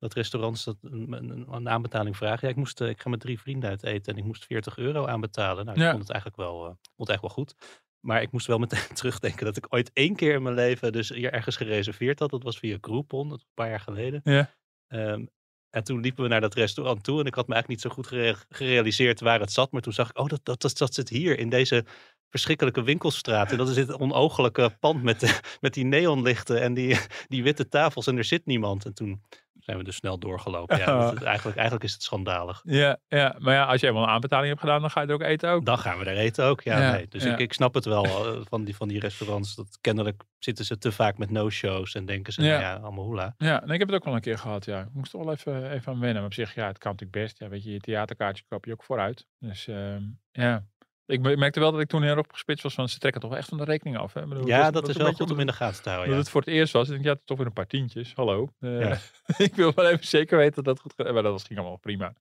dat restaurants dat een, aanbetaling vragen. Ja, ik, moest, eh, ik ga met drie vrienden uit eten en ik moest 40 euro aanbetalen. Nou, ik Ja. vond het eigenlijk wel, eh, vond het eigenlijk wel goed. Maar ik moest wel meteen [LAUGHS] terugdenken dat ik ooit één keer in mijn leven dus hier ergens gereserveerd had. Dat was via Groupon, dat was een paar jaar geleden. Ja. Ehm, en toen liepen we naar dat restaurant toe. En ik had me eigenlijk niet zo goed gere- gerealiseerd waar het zat. Maar toen zag ik, oh, dat, dat, dat, dat zit hier in deze verschrikkelijke winkelstraat. En dat is dit onogelijke pand met, de, [LAUGHS] met die neonlichten en die, die witte tafels. En er zit niemand. En toen zijn we dus snel doorgelopen. Ja, [LAUGHS] dat is- eigenlijk, eigenlijk is het schandalig. Ja, ja, maar ja, als je eenmaal een aanbetaling hebt gedaan, dan ga je er ook eten ook. Dan gaan we daar eten ook. Ja, Ja, nee. Dus ja. ik, ik snap het wel eh, van die, van die restaurants. Dat kennelijk zitten ze te vaak met no-shows. En denken ze, Ja. nou ja, allemaal hoela. Ja, en ik heb het ook wel een keer gehad, ja. Ik moest er wel even, even aan wennen. Maar op zich, ja, het kan natuurlijk best. Ja, weet je, je theaterkaartje koop je ook vooruit. Dus ehm, ja. Ik me- merkte wel dat ik toen heel erg gespitst was van ze trekken toch echt van de rekening af. Hè? Ik bedoel, Ja, was- dat was is wel goed om in de gaten te houden. Ja. het voor het eerst was. Ik denk, ja, het is toch weer een paar tientjes. Hallo. Eh, Ja. [LAUGHS] ik wil wel even zeker weten dat dat goed gaat. Maar dat was, ging allemaal prima.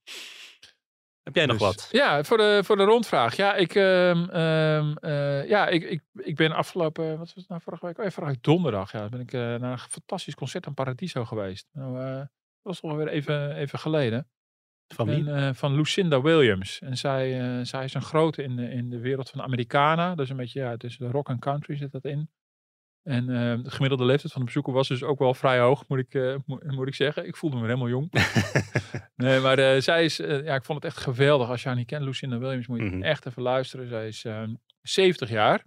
Heb jij nog Dus- wat? Ja, voor de, voor de rondvraag. Ja, ik, ehm, ehm, eh, ja ik, ik, ik ben afgelopen, wat was het nou vorige week? Oh, ja, vorige donderdag. Ja, ben ik eh, naar een fantastisch concert aan Paradiso geweest. Nou, dat was toch weer even, even geleden. Van wie? En, eh, van Lucinda Williams. En zij, eh, zij is een grote in de, in de wereld van de Americana. Dus een beetje, ja, tussen de rock en country zit dat in. En eh, de gemiddelde leeftijd van de bezoeker was dus ook wel vrij hoog, moet ik, moet, moet ik zeggen. Ik voelde me helemaal jong. [LAUGHS] nee, maar zij is, ja, ik vond het echt geweldig. Als je haar niet kent, Lucinda Williams, moet je Mhm. echt even luisteren. Zij is eh, 70 jaar.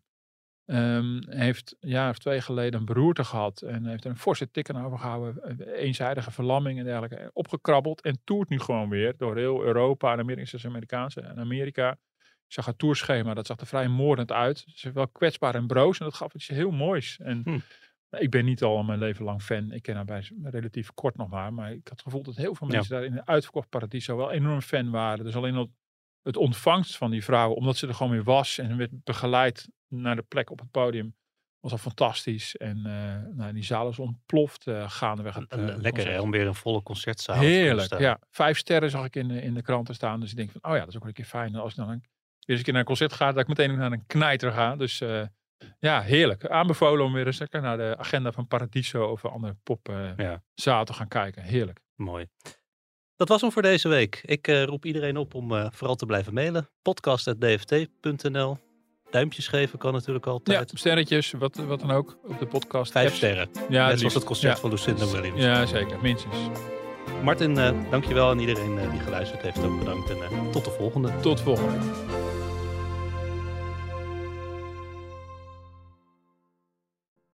Ehm, heeft een jaar of twee geleden een beroerte gehad. En heeft er een forse tik aan overgehouden. eh, Eenzijdige verlamming en dergelijke. En Opgekrabbeld en toert nu gewoon weer door heel Europa en Amerika, Amerikaanse en Amerika. Ik zag haar tourschema, dat zag er vrij moordend uit. Ze is wel kwetsbaar en broos en dat gaf iets heel moois. En Hm. ik ben niet al mijn leven lang fan. Ik ken haar bij relatief kort nog maar. Maar ik had het gevoel dat heel veel Ja. mensen daar in de uitverkocht paradiso wel enorm fan waren. Dus alleen al het ontvangst van die vrouw, omdat ze er gewoon weer was en werd begeleid naar de plek op het podium, was al fantastisch. En eh, nou, die zaal is ontploft uh, gaandeweg. Het, Een- eh, Lekker concert. hè, om weer een volle concertzaal Heerlijk, ja. Vijf sterren zag ik in de, in de kranten staan. Dus ik denk van, oh ja, dat is ook wel een keer fijn. Als ik dan een, weer eens een keer naar een concert ga, dat ik meteen naar een knijter ga. Dus ja, heerlijk. Aanbevolen om weer eens lekker naar de agenda van Paradiso of een andere popzaal Ja. te gaan kijken. Heerlijk. Mooi. Dat was hem voor deze week. Ik roep iedereen op om vooral te blijven mailen. podcast.dft.nl Duimpjes geven kan natuurlijk Ja, altijd. sterretjes, wat, wat dan ook op de podcast. Vijf apps. sterren. Ja, Net zoals het concert Ja. van Lucinda Williams. Ja, zeker. Minstens. Martin, eh, dankjewel. En iedereen eh, die geluisterd heeft ook bedankt. En eh, tot de volgende. Tot volgende.